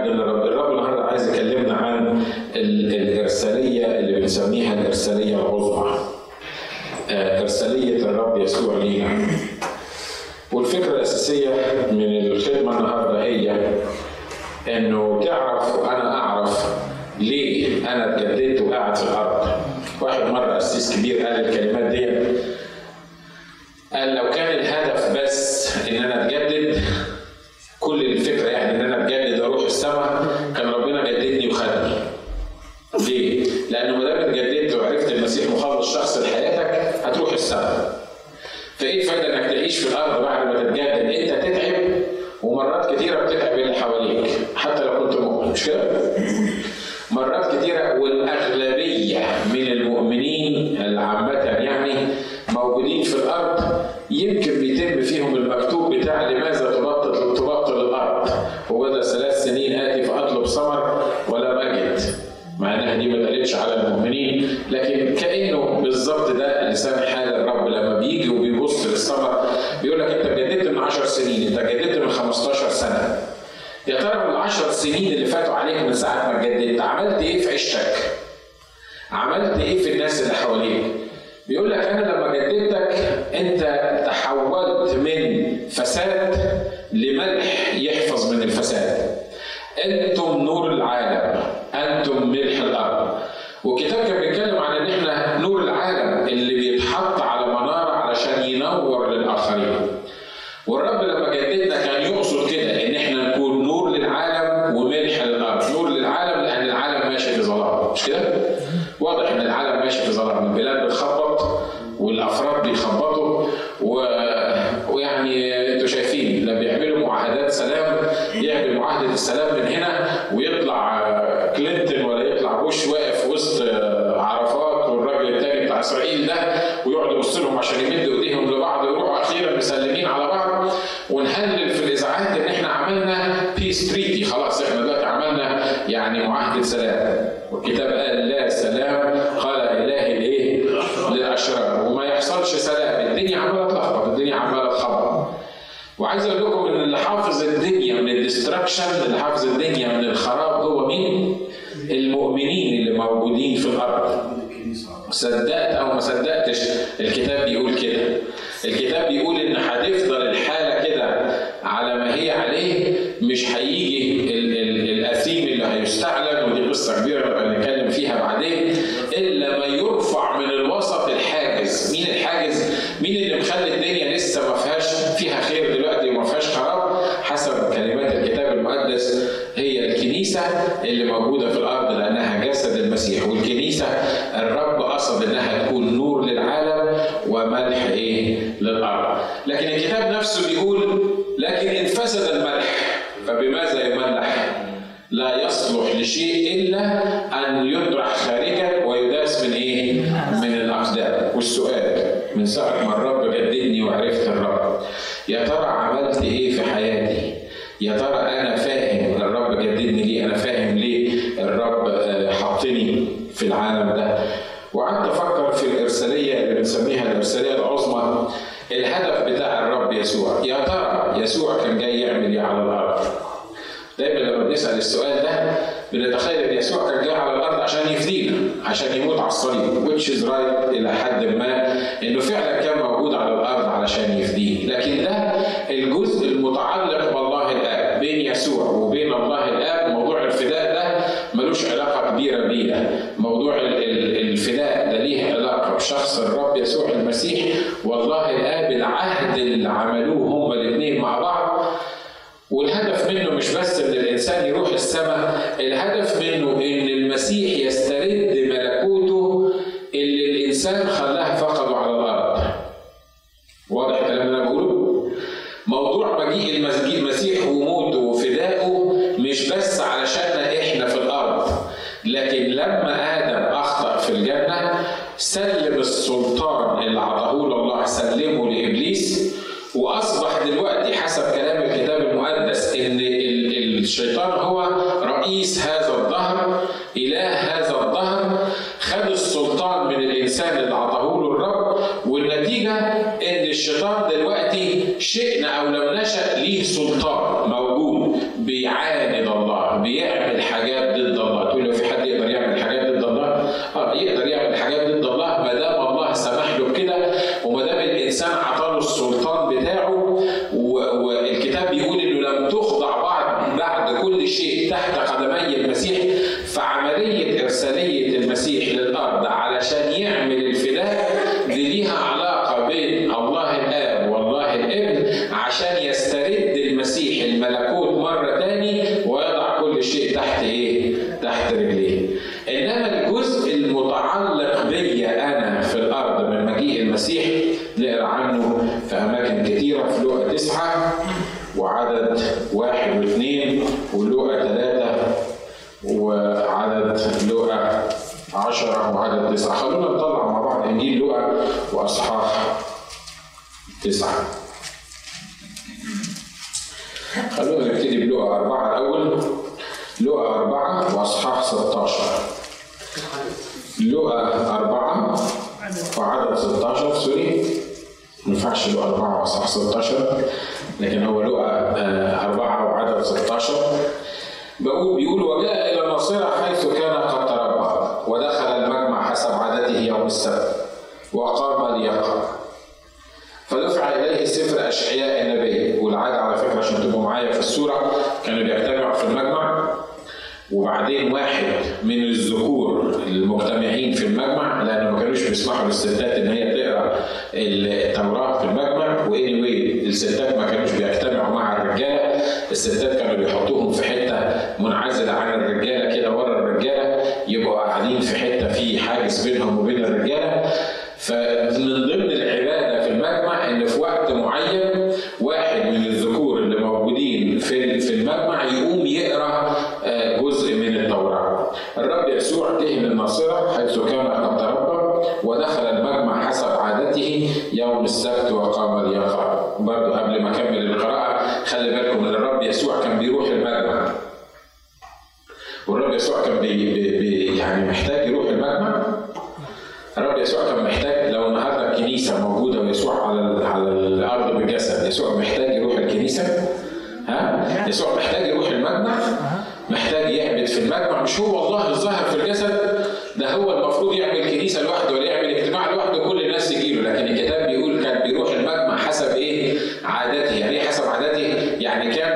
الرب الرب النهارده عايز يكلمنا عن ال- الإرسالية اللي بنسميها الإرسالية العظمى. آه، إرسالية الرب يسوع لينا. والفكرة الأساسية من الخدمة النهارده هي إنه تعرف وأنا أعرف ليه أنا اتجددت وقاعد في الأرض. واحد مرة قسيس كبير قال الكلمات دي قال لو كان 10 سنين اللي فاتوا عليك من ساعة ما اتجددت عملت إيه في عشتك؟ عملت إيه في الناس اللي حواليك؟ بيقول لك أنا لما جددتك أنت تحولت من فساد لملح يحفظ من الفساد. أنتم نور العالم، أنتم ملح المسيح والكنيسه الرب قصد إنها تكون نور للعالم وملح إيه؟ للأرض. لكن الكتاب نفسه بيقول لكن إن فسد الملح فبماذا يملح؟ لا يصلح لشيء إلا أن يطرح خارجا ويداس من إيه؟ من الأقدام. والسؤال من ساعة ما الرب جددني وعرفت الرب يا ترى عملت إيه في حياتي؟ يا ترى أنا فاهم؟ الرب جددني ليه؟ أنا فاهم في العالم ده. وقعدت أفكر في الإرسالية اللي بنسميها الإرسالية العظمى. الهدف بتاع الرب يسوع. يا ترى يسوع كان جاي يعمل إيه على الأرض؟ دايما لما بنسأل السؤال ده بنتخيل إن يسوع كان جاي على الأرض عشان يفدينا عشان يموت على الصليب which is right إلى حد ما إنه فعلا كان موجود على الأرض علشان يفدينا. لكن ده الجزء المتعلق بالله الاب بين يسوع وبين الله الاب موضوع الفداء ده ملوش علاقة كبيرة بينا موضوع ال- ال- الفداء ده ليه علاقة بشخص الرب يسوع المسيح. والله الآب العهد اللي عملوه هما الاثنين مع بعض. والهدف منه مش بس إن الإنسان يروح السماء الهدف منه إن المسيح يسترد ملكوته اللي الإنسان خلاها لما آدم أخطأ في الجنة سلم السلطان اللي عطاه له الله سلمه لإبليس. وأصبح دلوقتي حسب كلام الكتاب المقدس إن ال- الشيطان هو رئيس هذا الظهر إله هذا الظهر. خد السلطان من الإنسان اللي عطاه الرب والنتيجة إن الشيطان دلوقتي شئنا أو لم نشأ ليه سلطان. ما ينفعش يبقى 4 وأصحاح 16 لكن هو لقى 4 آه، آه، وعدد 16 بقول بيقول وجاء إلى الناصرة حيث كان قد تربى ودخل المجمع حسب عادته يوم السبت وقام ليقرأ. فدفع إليه سفر أشعياء النبي والعادة على فكرة عشان تبقوا معايا في السورة كانوا بيجتمعوا في المجمع. وبعدين واحد من الذكور المجتمعين في المجمع لأنه ما كانوش بيسمحوا للستات إن هي الدائره الحمراء في المجمع واني واي الستات ما كانوش بيجتمعوا مع الرجالة. الستات كانوا بيحطوهم في حتة منعزلة عن الرجالة كده ورا الرجالة يبقوا قاعدين في حتة في حاجز بينهم وبين الرجالة. فمن and again,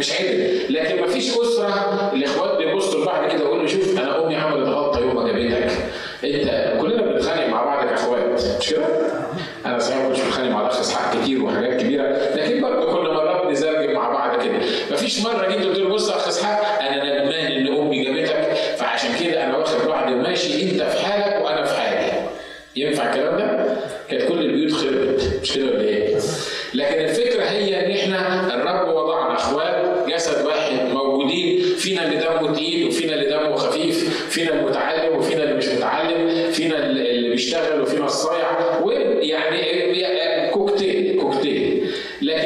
مش عيب لكن مفيش أسرة الاخوات بيبصوا لبعض كده ويقولوا شوف أنا أمي عملت غلطة يوم ما جابتك أنت كلنا بنتخانق مع بعض كإخوات مش كده؟ أنا صحيح ما كنتش بتخانق مع الأخ إسحاق كتير وحاجات كبيرة لكن برضه كنا مرات بنزرجم مع بعض كده مفيش مرة جيت قلت له بص يا أخ إسحاق أنا ندمان إن أمي جابتك فعشان كده أنا واخد بعض وماشي أنت في حالك وأنا في حالي ينفع الكلام ده؟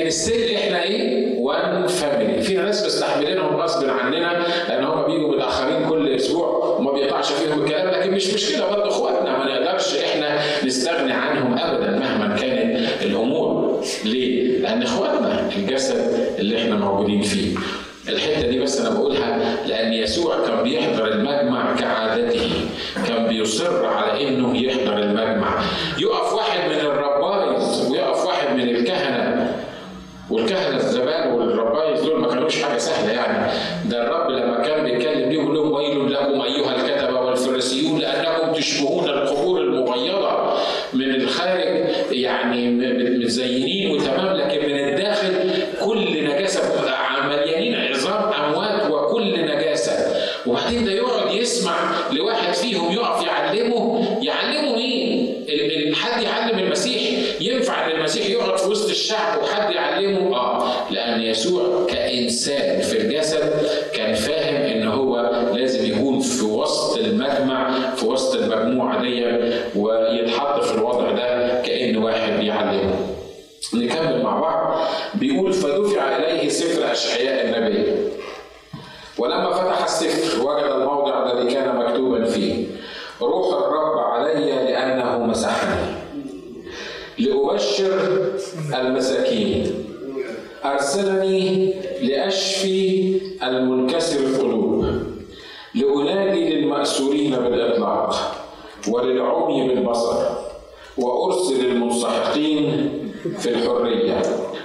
لكن السر إحنا إيه؟ وان فاميلي في ناس مستحملينهم غصب عننا لأن هم بيجوا بالاخرين كل أسبوع وما بيقعش فيهم الكلام لكن مش مشكلة برضه إخواتنا ما نقدرش إحنا نستغني عنهم ابدا مهما كانت الأمور ليه؟ لأن إخواتنا الجسد اللي إحنا موجودين فيه الحتة دي بس أنا بقولها لأن يسوع كان بيحضر المجمع كعادته كان بيصر على إنه يحضر وبعدين ده يقعد يسمع لواحد فيهم يقف يعلمه. يعلمه إيه؟ حد يعلم المسيح. ينفع إن المسيح يقعد في وسط الشعب وحد يعلمه؟ آه. لأن يسوع كإنسان في الجسد كان فاهم إن هو لازم يكون في وسط المجمع في وسط المجموعة دي ويتحط في الوضع ده كأن واحد بيعلمه نكمل مع بعض. بيقول فدفع إليه سفر أشعياء النبي. ولما فتح السفر وجد الموضع الذي كان مكتوبا فيه روح الرب علي لأنه مسحني لأبشر المساكين أرسلني لأشفي المنكسر القلوب لأنادي للمأسورين بالإطلاق وللعمي بالبصر وأرسل المنسحقين في الحرية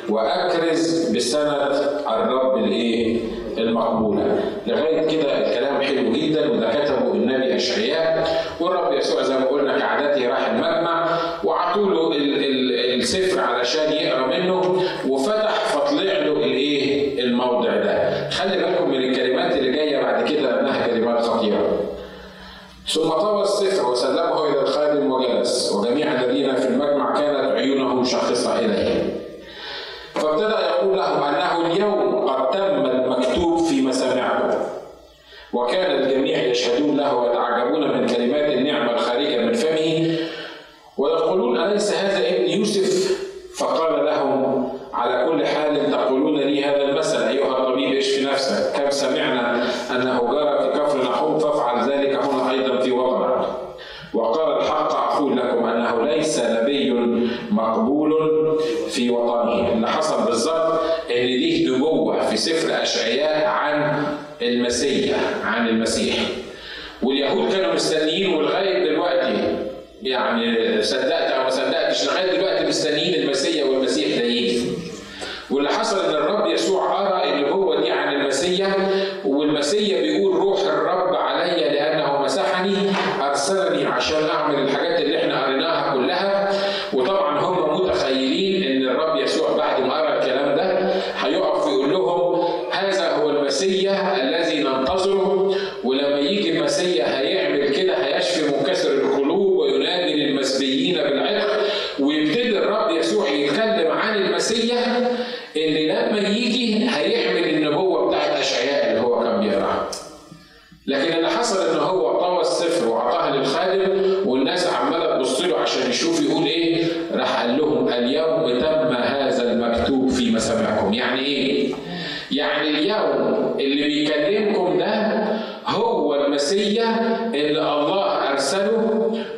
وأكرز بسنة الرب الإيه؟ المقبولة. لغاية كده الكلام حلو جدا وده كتبه النبي أشعياء. والرب يسوع زي ما قلنا كعادته راح المجمع وعطوا له السفر علشان يقرأ منه وفتح فطلع له الإيه؟ الموضع ده. خلي بالكم من الكلمات اللي جاية بعد كده لأنها كلمات خطيرة. ثم طوى السفر وسلمه إلى الخادم وجلس وجميع الذين في المجمع كانت عيونهم شاخصة إليه. فابتدا يقول لهم انه اليوم قد تم المكتوب في مسامعكم وكان الجميع يشهدون له ويتعجبون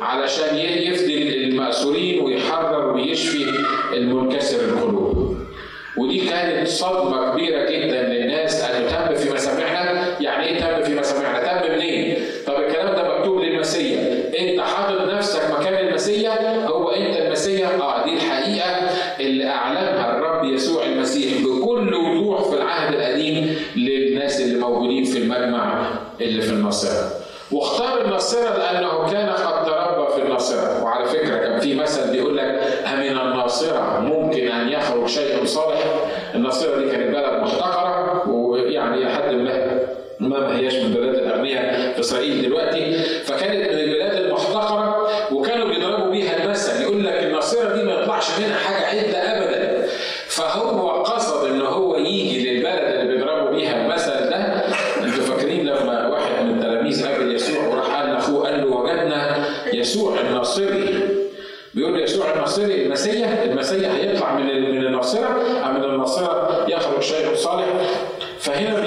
علشان يفدي المأسورين ويحرر ويشفي المنكسر القلوب. ودي كانت صدمة كبيرة جدا للناس ان تم في مسامعنا، يعني إيه تم في مسامعنا؟ تم منين؟ طب الكلام ده مكتوب للمسيا، أنت حاطط نفسك مكان المسيا هو أنت المسيا؟ آه دي الحقيقة اللي أعلنها الرب يسوع المسيح بكل وضوح في العهد القديم للناس اللي موجودين في المجمع اللي في الناصرة. واختار الناصرة لأنه كان قد تربى في الناصره، وعلى فكره كان في مثل بيقول لك أمن الناصره ممكن ان يخرج شيء صالح؟ الناصره دي كانت بلد محتقره ويعني لحد ما ما ما هياش من البلاد الاغنياء في اسرائيل دلوقتي فكانت من البلاد المحتقره وكانوا بيضربوا بيها المثل يقول لك الناصره دي ما يطلعش منها حاجة عده ابدا فهو قصد ان هو يجي للبلد اللي بيضربوا بيها المثل ده أنتوا فاكرين لما واحد من التلاميذ قابل يسوع وراح قال لاخوه قال له وجدنا يسوع الناصري بيقول يسوع الناصري المسيح المسيح هيطلع من من الناصره أم من الناصره يخرج شيء صالح فهنا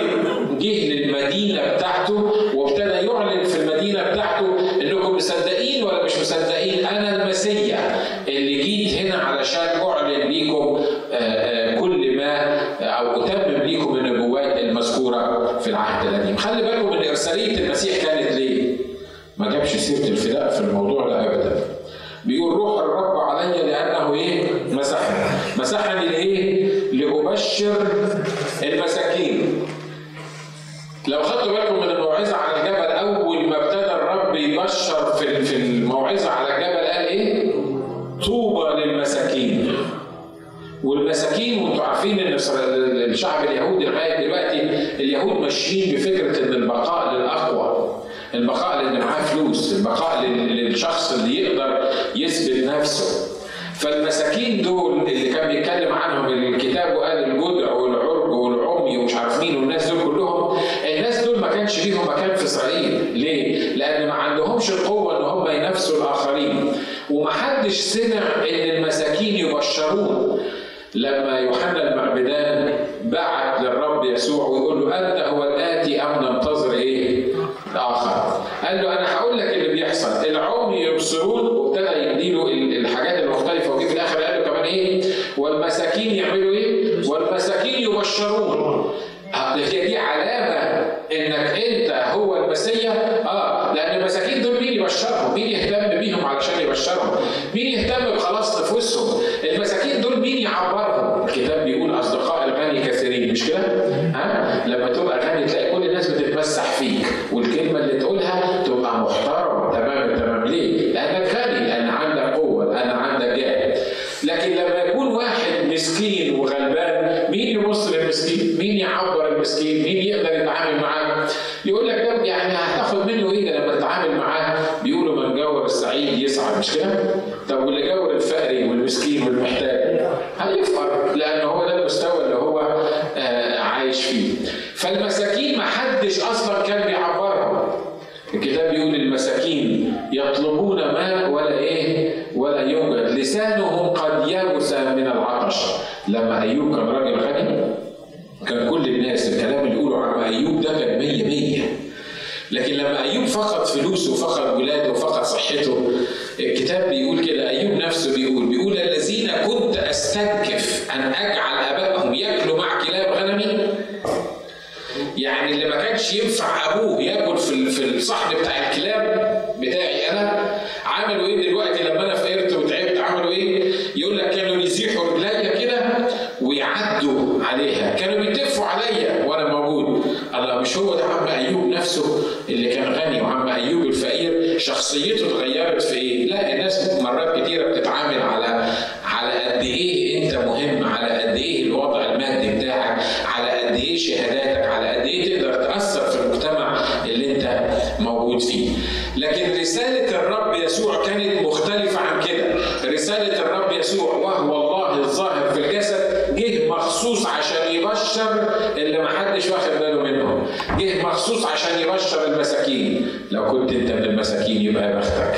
جه للمدينه بتاعته وابتدى يعلن خلي بالكم ان ارساليه المسيح كانت ليه؟ ما جابش سيره الفداء في الموضوع ده ابدا. بيقول روح الرب علي لأنه إيه؟ مسحني. مسحني لإيه؟ لأبشر المساكين. لو خدتوا بالكم من الموعظة على الجبل أول ما ابتدى الرب يبشر في في الموعظة على الجبل قال إيه؟ طوبى للمساكين. والمساكين وأنتم عارفين إن الشعب اليهودي لغاية دلوقتي اليهود ماشيين بفكرة إن البقاء للأقوى البقاء للي معاه فلوس البقاء للشخص اللي يقدر يثبت نفسه فالمساكين دول اللي كان بيتكلم عنهم الكتاب وقال الجدع والعرج والعمي ومش عارف مين والناس دول كلهم الناس دول ما كانش ليهم مكان في إسرائيل ليه؟ لأن ما عندهمش القوة إن هم ينافسوا الآخرين ومحدش سمع إن المساكين يبشرون لما يوحنا المعبدان بعت للرب يسوع ويقول له أنت هو الآتي أم ننتظر إيه؟ آخر. قال له أنا هقول لك اللي بيحصل، العمي يبصرون وابتدى يديله الحاجات المختلفة وجي في الآخر قال له كمان إيه؟ والمساكين يعملوا إيه؟ والمساكين يبشرون. هي دي علامة إنك أنت هو المسيا آه لأن المساكين دول مين يبشرهم؟ مين يهتم بيهم علشان يبشرهم؟ مين يهتم بخلاص نفوسهم؟ المساكين دول مين يعبرهم؟ الكتاب بيقول أصدقاء الغني كثيرين مش كده؟ ها؟ لما تبقى غني تلاقي يكون واحد مسكين وغلبان مين يبص للمسكين؟ مين يعبر المسكين؟ مين يقدر يتعامل معاه؟ يقول لك ده يعني هتاخد منه إيه لما تتعامل معاه؟ بيقولوا من جور السعيد يسعد مش كده؟ طب واللي جور الفقري والمسكين والمحتاج هيفقر لأن هو ده المستوى اللي هو آه عايش فيه. فالمساكين ما حدش أصلا كان بيعبرهم. الكتاب بيقول المساكين يطلبون ماء ولا إيه؟ ولا يوجد، لسانهم قد يبس من العطش. لما أيوب كان راجل غني كان كل الناس الكلام اللي يقولوا عن أيوب ده كان 100 100 لكن لما أيوب فقد فلوسه وفقد ولاده وفقد صحته الكتاب بيقول كده أيوب نفسه بيقول بيقول الذين كنت أستنكف أن أجعل ابائهم يأكلوا مع كلاب غنمي. يعني اللي ما كانش ينفع أبوه ياكل في الصحن بتاع الكلاب بتاعي أنا عملوا إيه دلوقتي لما أنا فقرت وتعبت عملوا إيه؟ يقول لك كانوا يزيحوا رجليا كده ويعدوا عليها كانوا بيتفوا عليا وأنا موجود الله مش هو ده عم ايوب نفسه اللي كان غني وعم ايوب الفقير شخصيته اتغيرت في إيه؟ لا الناس مرات كتيرة بتتعامل على مخصوص عشان يبشر اللي ما حدش واخد باله منهم. جه مخصوص عشان يبشر المساكين. لو كنت انت من المساكين يبقى يا بختك.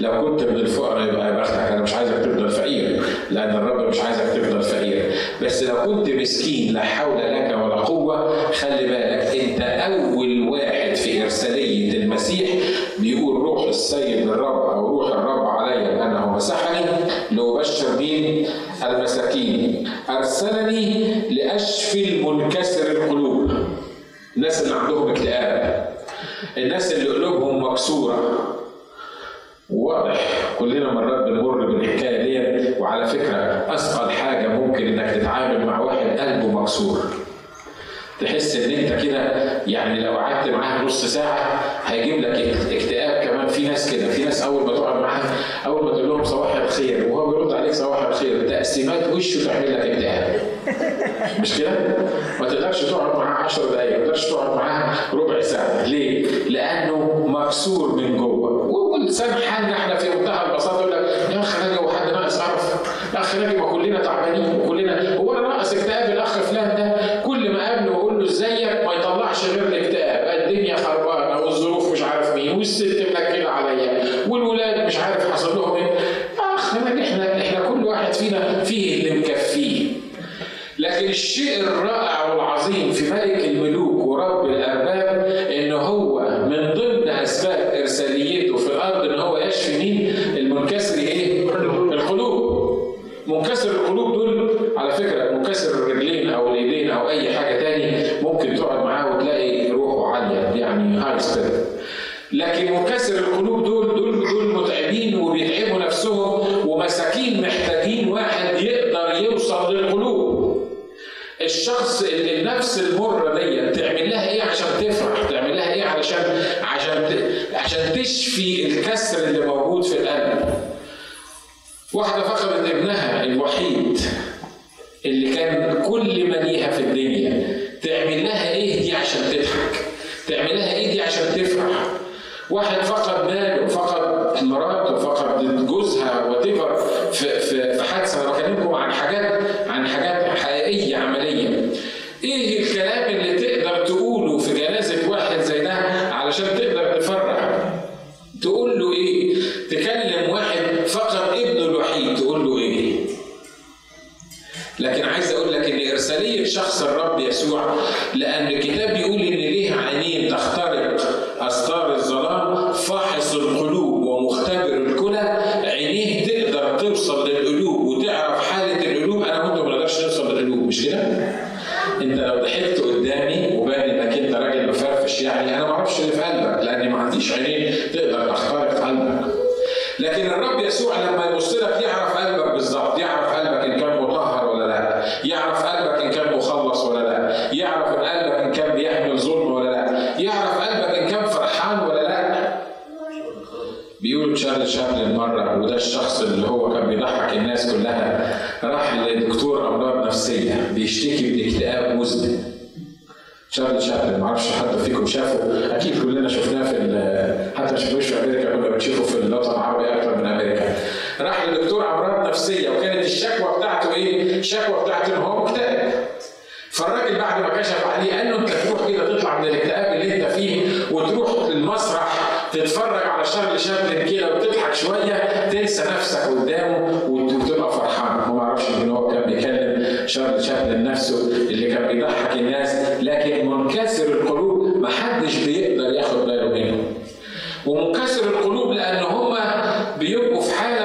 لو كنت من الفقراء يبقى يا بختك. أنا مش عايزك تفضل فقير لأن الرب مش عايزك تفضل فقير. بس لو كنت مسكين لا حول لك ولا قوة. خلي بالك انت أول واحد في إرسالية المسيح بيقول روح السيد الرب علي لأنه مسحني لأبشر مين المساكين. أرسلني لأشفي المنكسر القلوب. الناس اللي عندهم اكتئاب. الناس اللي قلوبهم مكسورة. واضح كلنا مرات بنمر بالحكاية دي وعلى فكرة أثقل حاجة ممكن إنك تتعامل مع واحد قلبه مكسور. تحس إن أنت كده يعني لو قعدت معاه نص ساعة هيجيب لك اكتئاب. في ناس كده في ناس أول ما تقعد معاه أول ما تقول لهم صباح الخير وهو بيرد عليك صباح الخير تقسيمات وشه تعمل لك اكتئاب مش كده؟ ما تقدرش تقعد معاه 10 دقايق ما تقدرش تقعد معاه ربع ساعة. ليه؟ لأنه مكسور من جوه. والانسان حالنا إحنا في منتهى البساطة يقول لك يا اخ ناجي هو حد ناقص قرف يا اخ ناجي ما كلنا تعبانين وكلنا هو أنا ناقص اكتئاب الأخ فلان ده. كل ما أقابله واقول له إزيك؟ ما يطلعش غير الاكتئاب. الدنيا خربانة والظروف مش عارف مين والست منكده عليا والولاد مش عارف حصل لهم إيه ناجي إحنا إحنا كل واحد فينا فيه اللي مكفيه لكن الشيء الرائع والعظيم في ملك الملوك ورب الأرباب ان هو من ضمن أسباب إرساليته في الأرض ان هو يشفي مين؟ المنكسر إيه؟ القلوب. منكسر القلوب دول على فكرة منكسر الرجلين أو الايدين أو أي حاجة تاني ممكن تقعد معاه وتلاقي روحه عالية يعني هاي لكن منكسر القلوب يعني أنا ما أعرفش اللي في قلبك لأني ما عنديش عينين تقدر اخترق قلبك. لكن الرب يسوع لما يبص لك يعرف قلبك بالظبط يعرف قلبك إن كان مطهر ولا لا يعرف قلبك إن كان مخلص ولا لا يعرف قلبك إن كان بيحمل ظلم ولا لا يعرف قلبك إن كان فرحان ولا لا. بيقولوا تشارلز شابلن مره وده الشخص اللي هو كان بيضحك الناس كلها راح لدكتور أمراض نفسية بيشتكي من اكتئاب مزمن شارلز شابلن ما أعرفش حد فيكم شافه. أكيد كلنا شفناه في حتى شفناهوش في أمريكا كنا بنشوفه في الوطن العربي أكثر من أمريكا. راح لدكتور امراض نفسية وكانت الشكوى بتاعته إيه؟ الشكوى بتاعته إن هو مكتئب. فالراجل بعد ما كشف عليه قال له أنت تروح كده تطلع من الاكتئاب اللي أنت فيه وتروح المسرح تتفرج على شارلي شابلن كده وتضحك شوية تنسى نفسك قدامه وتبقى فرحان. هو ما يعرفش إن هو كان بيكلم شارلي شابلن نفسه اللي كان بيضحك الناس لكن منكسر القلوب محدش بيقدر ياخد باله منه ومنكسر القلوب لأن هم بيبقوا في حالة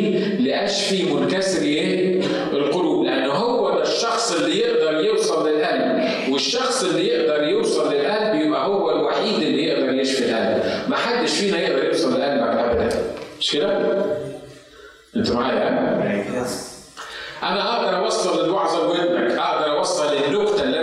مين؟ لأشفي منكسر إيه؟ القلوب لأنه هو ده الشخص اللي يقدر يوصل للقلب والشخص اللي يقدر يوصل للقلب يبقى هو الوحيد اللي يقدر يشفي القلب ما حدش فينا يقدر يوصل لقلبك أبدا مش كده؟ انت معايا؟ أنا أقدر أوصل الوعظه لودنك أقدر أوصل النكته اللي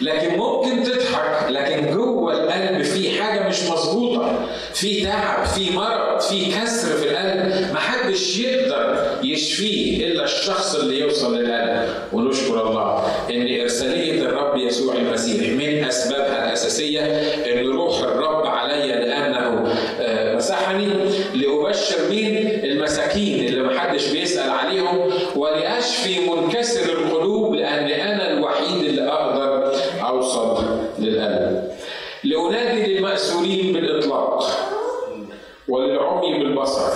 لكن ممكن تضحك لكن جوه القلب في حاجة مش مظبوطة. في تعب في مرض في كسر في القلب محدش يقدر يشفيه إلا الشخص اللي يوصل للقلب. ونشكر الله ان ارساليه الرب يسوع المسيح من أسبابها الأساسية إن روح الرب علي لأنه آه، مسحني لأبشر مين المساكين اللي محدش بيسأل عليهم ولأشفي منكسر القلوب لأن أنا الوحيد اللي أقدر اوصل للقلب لانادي للماسورين بالإطلاق وللعمي بالبصر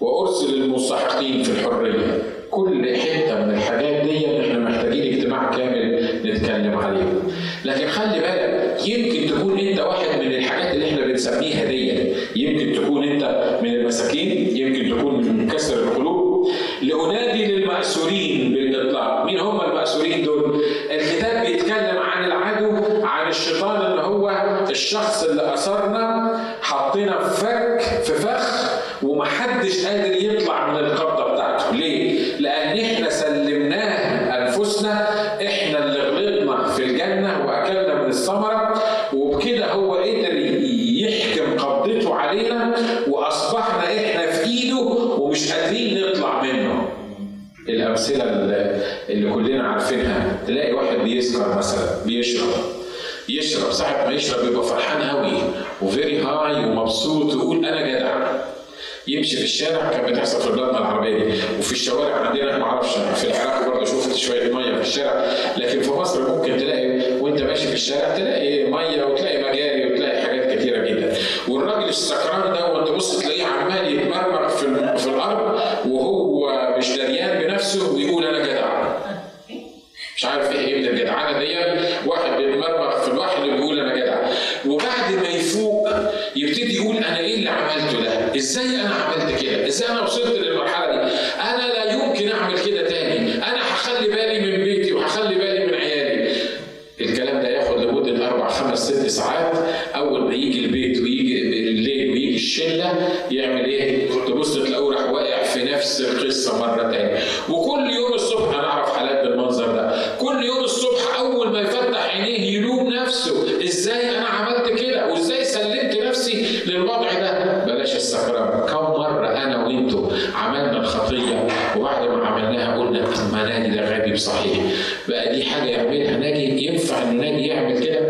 وأرسل المستحقين في الحرية. كل حتة من الحاجات دي إحنا محتاجين اجتماع كامل نتكلم عليه لكن خلي بالك يمكن تكون أنت واحد من الحاجات اللي إحنا بنسميها دي يمكن تكون أنت من المساكين ومحدش قادر يطلع من القبضة بتاعته. ليه؟ لأن إحنا سلمناه أنفسنا إحنا اللي غلطنا في الجنة وأكلنا من الثمرة وبكده هو قدر يحكم قبضته علينا وأصبحنا إحنا في إيده ومش قادرين نطلع منه. الأمثلة اللي اللي كلنا عارفينها تلاقي واحد بيسكر مثلا بيشرب. يشرب ساعة ما يشرب يبقى فرحان قوي وفيري هاي ومبسوط ويقول أنا جدع. يمشي في الشارع كان بتحصل في بلادنا العربية دي. وفي الشوارع عندنا ما أعرفش يعني في العراق برضه شفت شوية مية في الشارع. لكن في مصر ممكن تلاقي وانت ماشي في الشارع تلاقي مية وتلاقي مجاري وتلاقي حاجات كتيرة جدا. والراجل السكران ده وانت بص تلاقيه عمال يتمرمر في, في الأرض وهو مش دريان بنفسه ويقول أنا جدع. مش عارف إيه من الجدعانه دي إزاي أنا عملت كده؟ إزاي أنا وصلت قلنا ما نادي ده غبي بصحيح. بقى دي حاجة يعملها ناجي ينفع إن ناجي يعمل كده؟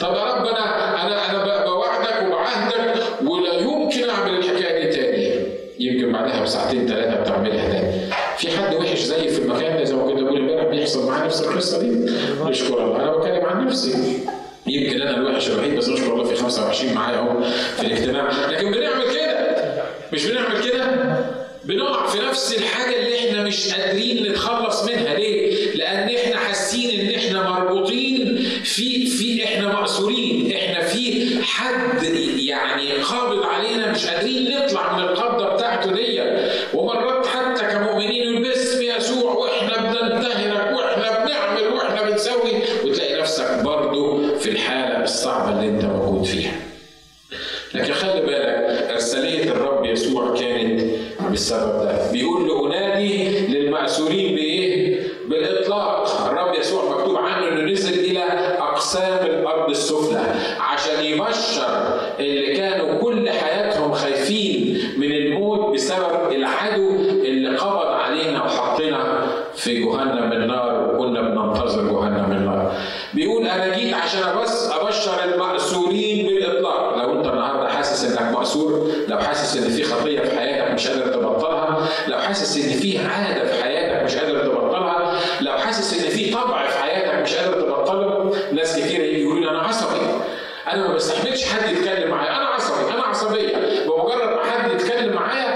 طب يا رب أنا أنا أنا بوعدك وبعهدك ولا يمكن أعمل الحكاية دي تاني. يمكن بعدها بساعتين ثلاثة بتعملها تاني. في حد وحش زي في المكان ده زي ما كنت بقول امبارح بيحصل معاه نفس القصة دي؟ نشكر الله. أنا بتكلم عن نفسي. يمكن أنا الوحش الوحيد بس نشكر الله في 25 معايا أهو في الاجتماع. لكن بنعمل كده؟ مش بنعمل كده؟ بنقع في نفس الحاجة اللي إحنا مش قادرين نتخلص منها. ليه؟ لأن إحنا حاسين إن إحنا مربوطين في في إحنا مأسورين، إحنا في حد يعني قابض علينا مش قادرين نطلع من القبضة بتاعته دي، ومرات إن في طبع في حياتك مش قادر تبطله ناس كتير يقولوا لي أنا عصبي. أنا ما بستحملش حد يتكلم معايا. أنا عصبي أنا عصبية. بمجرد ما حد يتكلم معايا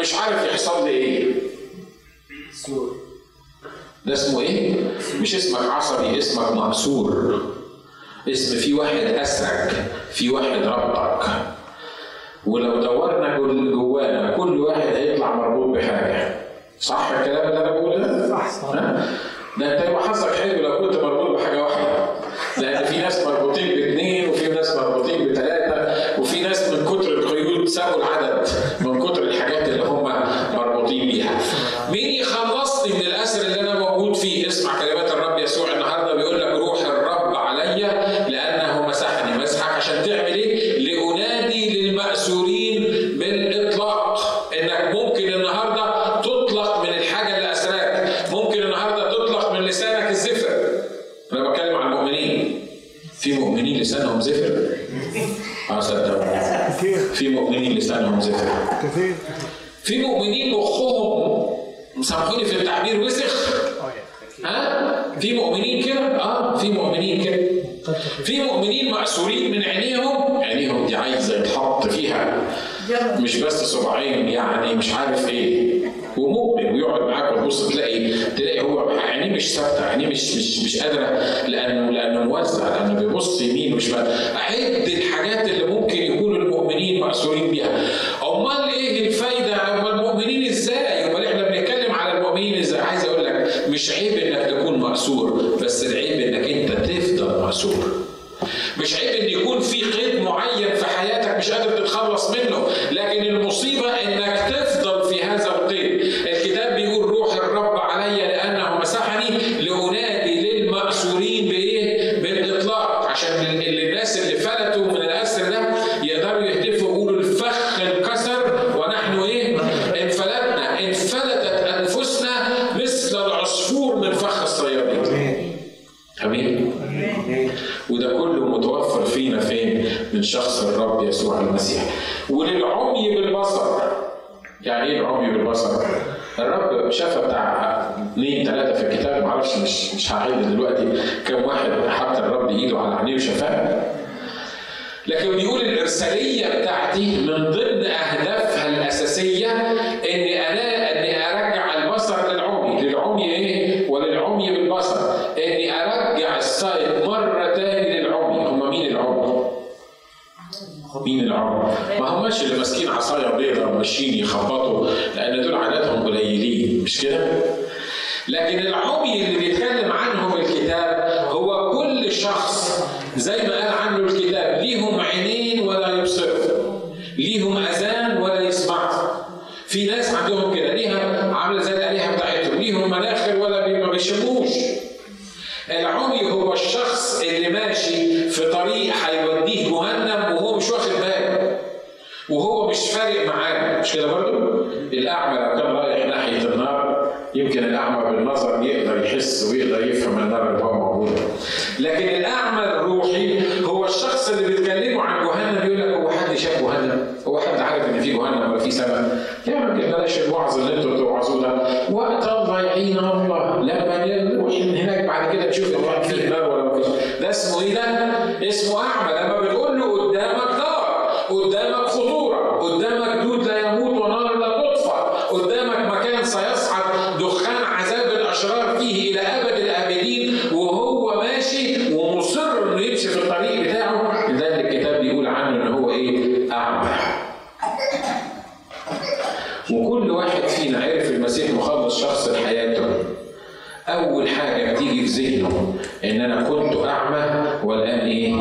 مش عارف يحصل لي إيه. ده اسمه إيه؟ مش اسمك عصبي اسمك مأسور. اسم في واحد أسرك في واحد ربك. ولو دورنا جوانا كل واحد هيطلع مربوط بحاجة. صح الكلام اللي أنا بقوله؟ صح صح. ده أنت يبقى حظك حلو لو كنت مربوط بحاجة واحدة. لأن في ناس مربوطين باثنين وفي ناس مربوطين بثلاثه وفي ناس من كتر القيود سابوا العدد. قادرة لأنه لأنه موزع لأنه بيبص يمين وشمال. أحد الحاجات الكتاب ليهم عينين ولا يبصروا ليهم أذان ولا يسمعوا في ناس عندهم كده. ليها عاملة زي الالهه بتاعتهم. ليهم مناخر ولا ما بيشموش العمي هو الشخص اللي ماشي في طريق هيوديه جهنم وهو مش واخد باله. وهو مش فارق معاه. مش كده برضه؟ الأعمى لو كان رايح ناحية النار. يمكن الأعمى بالنظر يقدر يحس ويقدر يفهم النار اللي هو موجوده لكن الأعمى الروحي اللي بيتكلموا عن جهنم يقول لك هو حد شاف جهنم؟ هو حد عارف إن في جهنم ولا في سماء؟ يا راجل بلاش الوعظ اللي أنتوا بتوعظوه ده وقت الضايعين الله لما نروح هناك بعد كده تشوف إن في نار ولا ما فيش ده اسمه إيه ده؟ اسمه أعمى لما بتقول له قدامك نار قدامك خطوره قدامك دود لا يموت ونار لا تطفى قدامك مكان سيصعد دخان عذاب الاشرار فيه إلى ابد الابدين وهو ماشي ومصر انه يمشي في الطريق بتاعه لذلك الكتاب بيقول عنه ان هو إيه؟ اعمى. وكل واحد فينا عرف المسيح مخلص شخص لحياته. أول حاجة بتيجي في ذهنه إن أنا كنت أعمى والآن إيه؟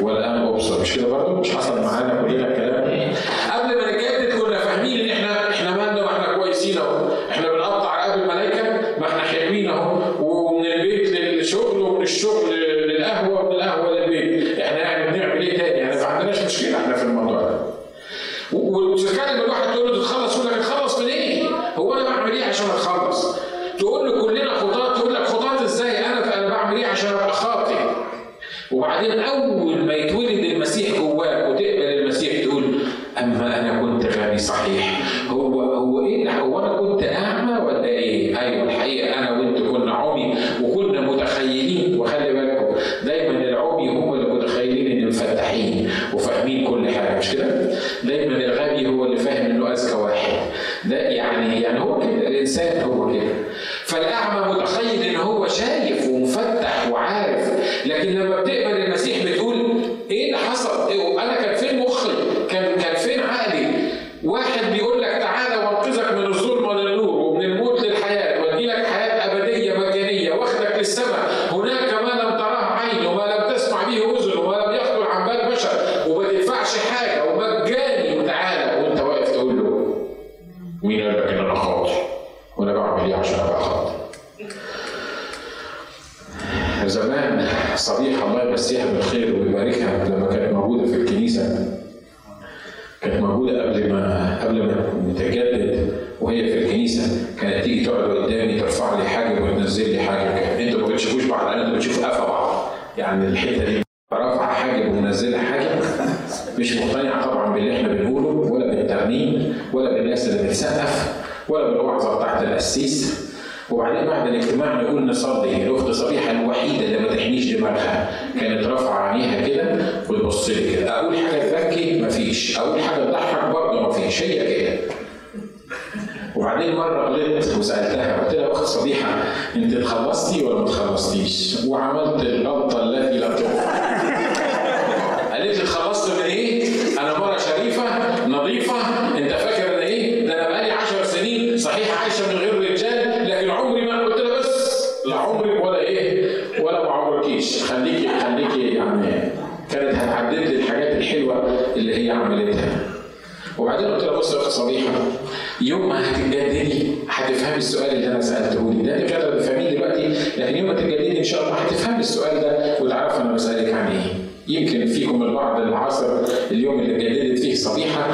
والآن أبصر، مش كده برضه؟ مش حصل معانا كلنا الكلام ده؟ قبل ما نتجدد كنا فاهمين إن إحنا إحنا مالنا وإحنا كويسين أهو، إحنا بنقطع رقاب الملائكة ما إحنا حلوين أهو، ومن البيت للشغل ومن الشغل للقهوة ومن القهوة للبيت، إحنا يعني بنعمل إيه تاني؟ يعني ما عندناش مشكلة إحنا في الموضوع ده. وتتكلم الواحد تقول له تتخلص يقول لك اتخلص من إيه؟ هو أنا بعمل إيه عشان اتخلص؟ تقول له كلنا خطاة يقول لك خطاة إزاي؟ أنا أنا بعمل إيه عشان أبقى خاطئ؟ وبعدين بالترنيم ولا بالناس اللي بتسقف ولا بالوعظه بتاعت القسيس وبعدين بعد الاجتماع نقول نصلي الأخت صبيحة الوحيدة اللي ما تحنيش دماغها. كانت رافعة عينيها كده وتبص لي كده. أقول حاجة تبكي؟ مفيش أقول حاجة تضحك برضه؟ مفيش هي كده. وبعدين مرة غلطت وسألتها قلت لها أخت صبيحة أنت اتخلصتي ولا ما اتخلصتيش؟ وعملت الغلطة التي لا تغفر. قالت لي اتخلصت من إيه؟ أنا مره شريفه نظيفه انت فاكر أنا إيه؟ ده أنا بقالي 10 سنين صحيح عايشه من غير رجال لكن عمري ما قلت لها بس لا عمرك ولا إيه؟ ولا ما عمركيش خليكي خليكي يعني كانت هتعدد لي الحاجات الحلوه اللي هي عملتها. وبعدين قلت لها بص يا اخت صبيحه يوم ما هتتجددي هتفهمي السؤال اللي أنا سألته لك ده مش قادره دلوقتي لكن يوم ما تتجددي إن شاء الله هتفهمي السؤال ده وتعرفي أنا بسألك عن إيه. يمكن فيكم البعض اللي عصر اليوم اللي اتجددت فيه صبيحة.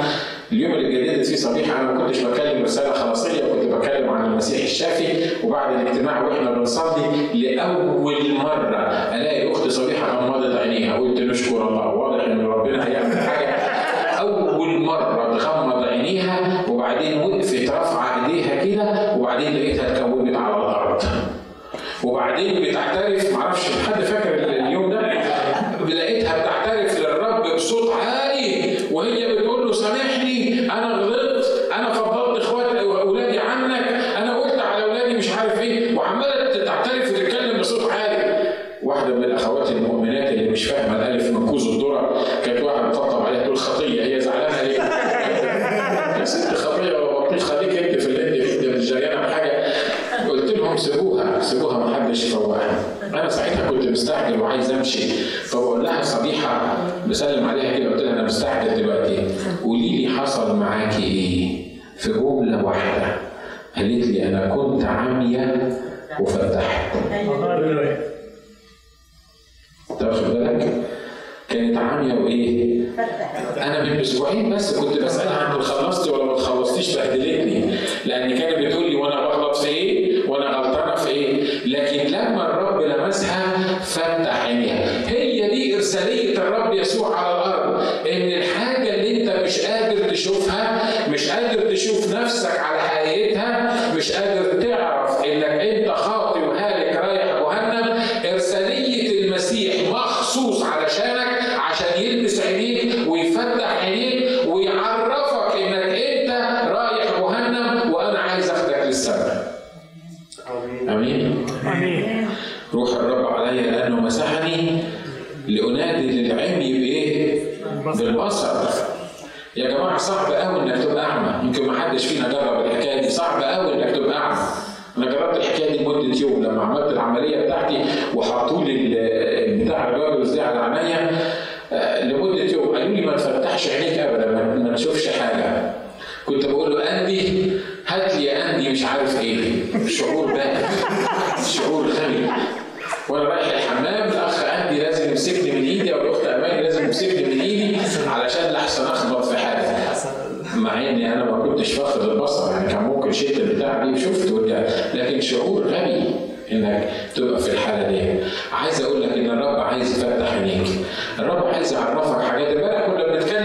اليوم اللي اتجددت فيه صبيحة أنا ما كنتش بتكلم رسالة خلاصية وكنت بتكلم عن المسيح الشافي. وبعد الاجتماع وإحنا بنصلي لأول مرة ألاقي أخت صبيحة غمضت عينيها قلت نشكر الله. واضح إن ربنا هيعمل حاجة وبعدين بتعترف معرفش حد فاكر اليوم ده لقيتها بتعترف للرب بصوت عالي وهي بتقول له سامحني أنا غلطت أنا فضلت إخواتي واولادي عنك أنا قلت على أولادي مش عارف إيه وعمالة تعترف وتتكلم بصوت عالي. واحدة من الأخوات المؤمنات اللي مش فاهمة مستعجل وعايز امشي. فبقول لها صبيحة بسلم عليها كده قلت لها أنا مستعجل دلوقتي. قولي لي حصل معاكي إيه؟ في جملة واحدة. قالت لي أنا كنت عامية وفتحت. لمده يوم لما عملت العملية بتاعتي وحطوا لي بتاع ال goggles دي على عينيا آه، لمدة يوم قالوا لي ما تفتحش عينيك ابدا ما- تشوفش حاجة. كنت بقول له اندي هات لي يا اندي مش عارف إيه. شعور باهت شعور غبي. وأنا رايح الحمام الاخ اندي لازم يمسكني من إيدي أو الأخت اماني لازم يمسكني من إيدي علشان لحسن اخبط في حاجة. مع إني أنا ما كنتش فاقد البصر يعني كان ممكن شلت البتاع دي وشفت ورجعت لكن شعور غبي إنك تبقى في الحالة دي. عايز أقول لك إن الرب عايز يفتح عينيك. الرب عايز يعرفك حاجات. امبارح كنا بنتكلم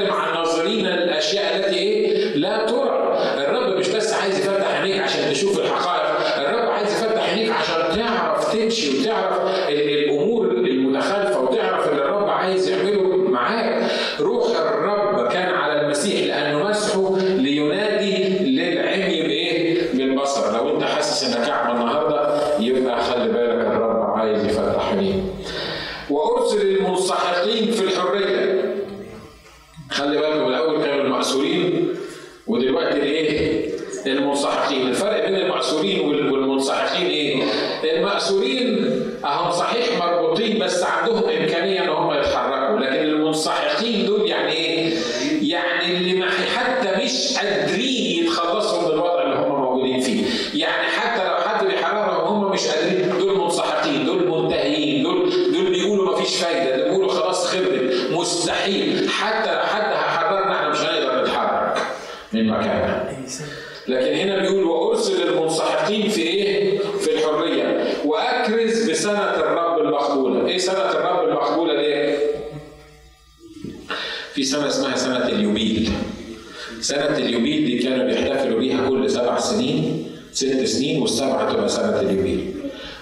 في سنة اسمها سنة اليوبيل. سنة اليوبيل دي كانوا بيحتفلوا بيها كل سبع سنين ست سنين والسبعة تبقى سنة اليوبيل.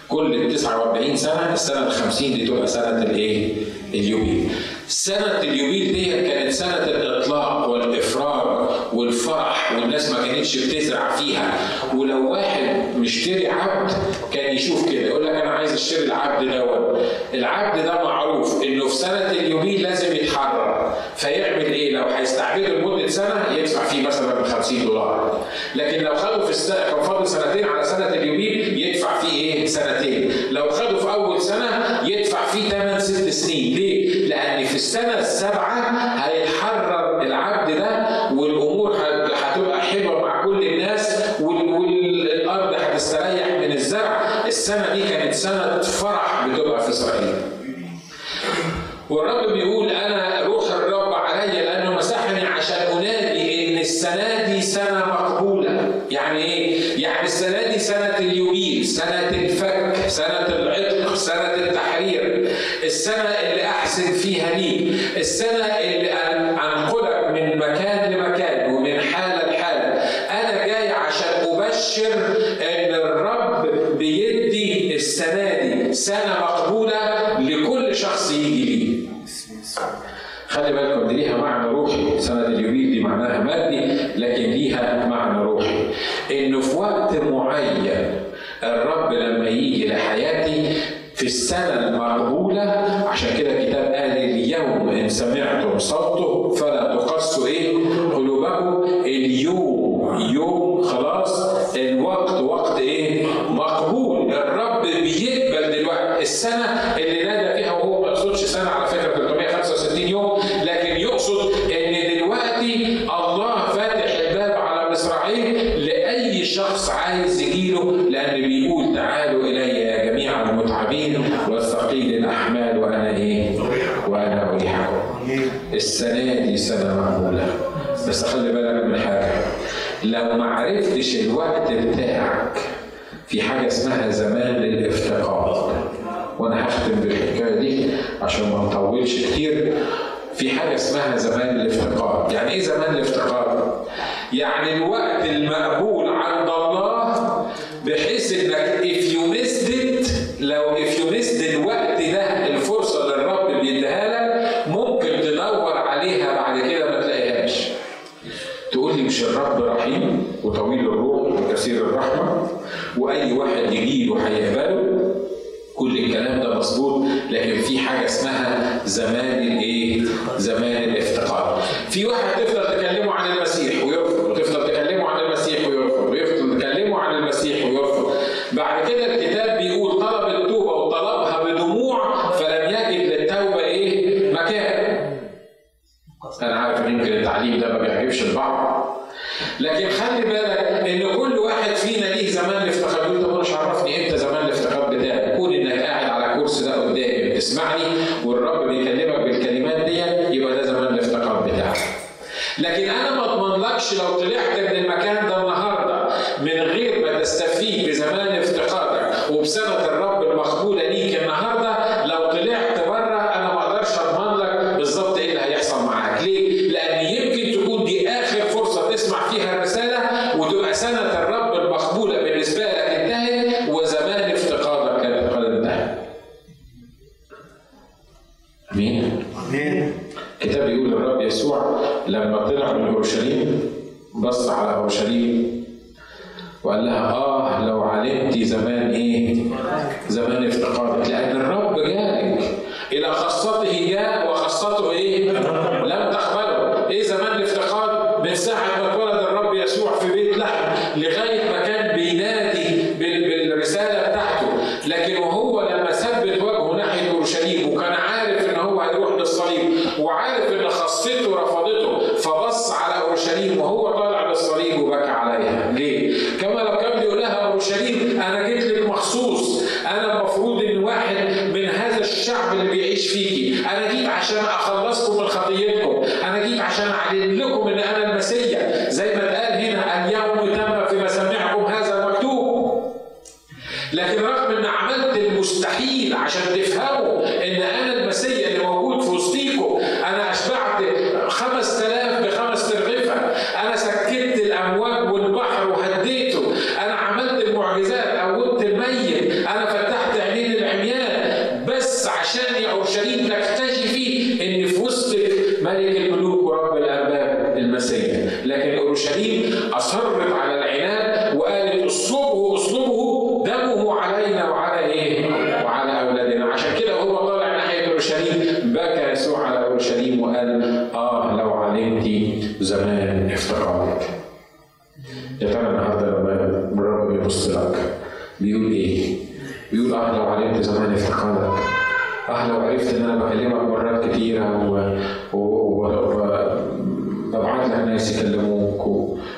كل 49 سنة السنة ال 50 دي تبقى سنة الايه؟ اليوبيل. سنة اليوبيل دي كانت سنة الإطلاق والافراج والفرح والناس ما كانتش بتزرع فيها. ولو واحد مشتري عبد كان يشوف كده يقول لك أنا عايز أشتري العبد دوت. العبد ده معروف إنه في سنة اليوبيل لازم يتحرر. فيعمل إيه؟ لو هيستعبده لمدة سنة يدفع فيه مثلا 50 دولار. لكن لو خده في السنة كان فاضل سنتين على سنة اليوبيل يدفع فيه إيه؟ سنتين. لو خده في أول سنة يدفع فيه 8 6 سنين. ليه؟ لأن في السنة السابعة هيتحرر السنة اللي أحسن فيها لي. السنة اللي أن- أنقلك من مكان لمكان ومن حالة لحالة. أنا جاي عشان أبشر إن الرب بيدي السنة دي. سنة مش الرب رحيم وطويل الروح وكثير الرحمة وأي واحد يجيله هيقبله كل الكلام ده مظبوط لكن في حاجة اسمها زمان الإيه؟ زمان الافتقار. في واحد تفضل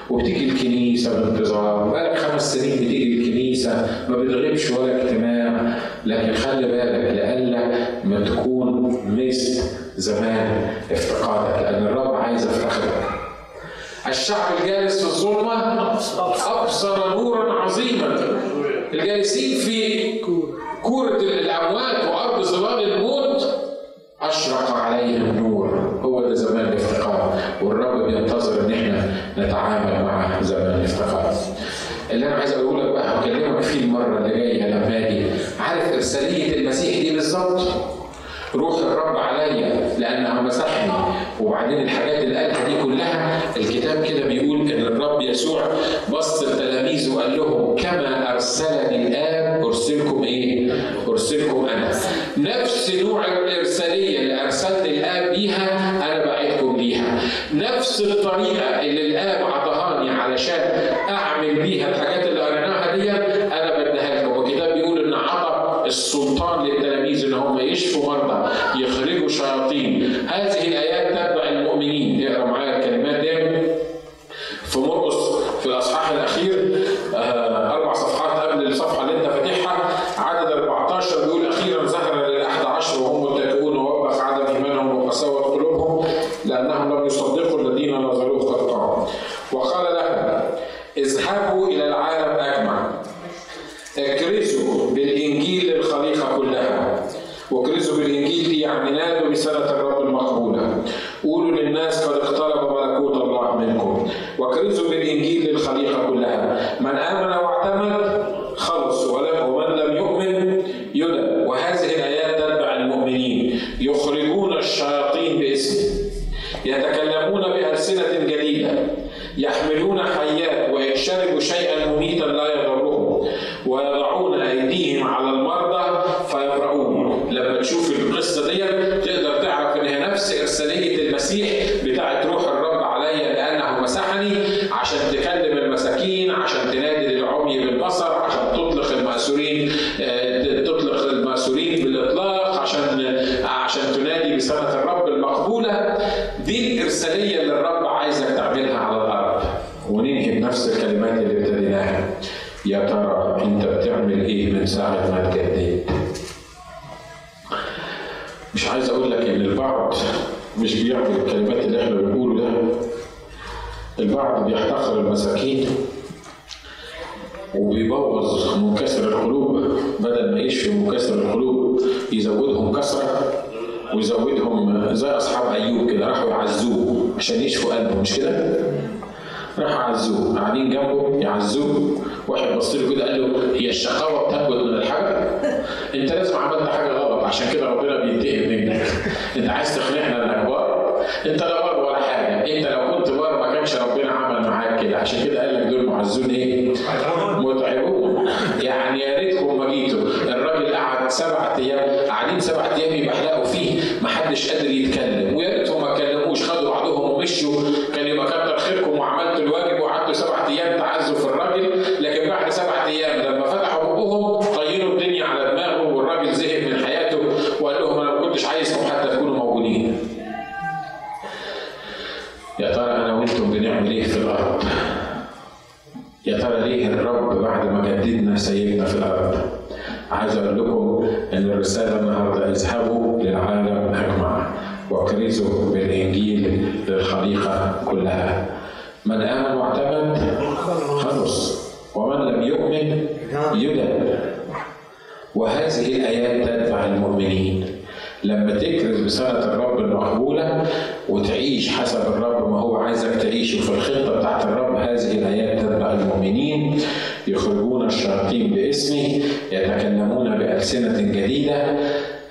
وبتيجي الكنيسة بانتظار بقالك خمس سنين بتيجي الكنيسة ما بتغيبش ولا اجتماع. لكن خلي بالك لألا ما تكون مثل زمان افتقادك لأن الرب عايز يفتقدك. الشعب الجالس في الظلمة أبصر نورا عظيما. الجالسين في كورة الأموات وأرض ظلال الموت أشرق عليهم نور. هو ده زمان الافتقار والرب بينتظر إن إحنا نتعامل مع زمان الافتقار اللي أنا عايز أقوله لك بقى هكلمك فيه المرة اللي جاية لما أجي عارف إرسالية المسيح دي بالظبط روح الرب عليا لأنه مسحني وبعدين الحاجات اللي قالها دي كلها الكتاب كده بيقول إن الرب يسوع بص لتلاميذه وقال لهم كما أرسلني الآب أرسلكم إيه؟ أرسلكم أنا. نفس نوع الإرسالية اللي أرسلت الآب بيها نفس الطريقة اللي الاب عطاهاني علشان أعمل بيها الحاجات إلى العالم أجمع. اكرزوا بالإنجيل للخليقة كلها. واكرزوا بالإنجيل دي يعني نادوا بسنة الرب المقبولة. قولوا للناس قد اقترب ملكوت الله منكم. واكرزوا بالإنجيل للخليقة كلها. الشقاوة بتنبت من الحجر؟ أنت لازم عملت حاجة غلط عشان كده ربنا بينتقم منك. أنت عايز تقنعنا إنك بار؟ أنت لا بار ولا حاجة. أنت لو كنت بار ما كانش ربنا عمل معاك كده. عشان كده قال لك دول معزون إيه؟ متعبون. يعني يا ريتكم ما جيتوا الراجل قعد سبع أيام قاعدين سبع أيام يبحلقوا فيه. ما حدش قادر يتكلم. ويا ريتهم ما اتكلموش خدوا بعضهم ومشوا. كان يبقى كتر خيركم وعملتوا الواجب وقعدتوا سبع أيام تعزوا لكم أن الرساله النهارده اذهبوا للعالم اجمع واكرزوا بالإنجيل للخليقه كلها. من امن واعتمد خلص ومن لم يؤمن يدن. وهذه الآيات تتبع المؤمنين. لما تكرز بسنة الرب المقبولة وتعيش حسب الرب ما هو عايزك تعيشه في الخطة يخرجون الشياطين باسمه يتكلمون بألسنة جديدة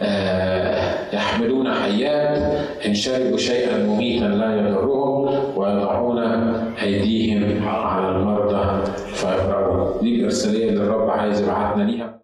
آه، يحملون حيات إن شربوا شيئا مميتا لا يضرهم ويضعون أيديهم على المرضى فيبرؤون دي الإرسالية اللي الرب عايز يبعتنا ليها.